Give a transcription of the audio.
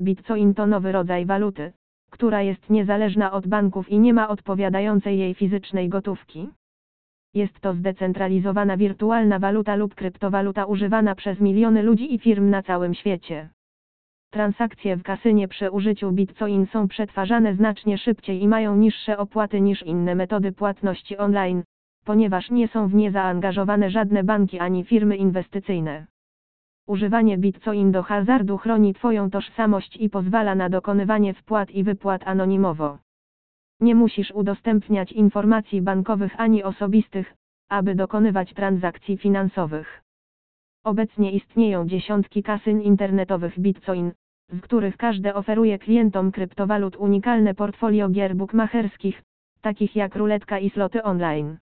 Bitcoin to nowy rodzaj waluty, która jest niezależna od banków i nie ma odpowiadającej jej fizycznej gotówki. Jest to zdecentralizowana wirtualna waluta lub kryptowaluta używana przez miliony ludzi i firm na całym świecie. Transakcje w kasynie przy użyciu Bitcoin są przetwarzane znacznie szybciej i mają niższe opłaty niż inne metody płatności online, ponieważ nie są w nie zaangażowane żadne banki ani firmy inwestycyjne. Używanie Bitcoin do hazardu chroni Twoją tożsamość i pozwala na dokonywanie wpłat i wypłat anonimowo. Nie musisz udostępniać informacji bankowych ani osobistych, aby dokonywać transakcji finansowych. Obecnie istnieją dziesiątki kasyn internetowych Bitcoin, z których każde oferuje klientom kryptowalut unikalne portfolio gier bookmacherskich, takich jak ruletka i sloty online.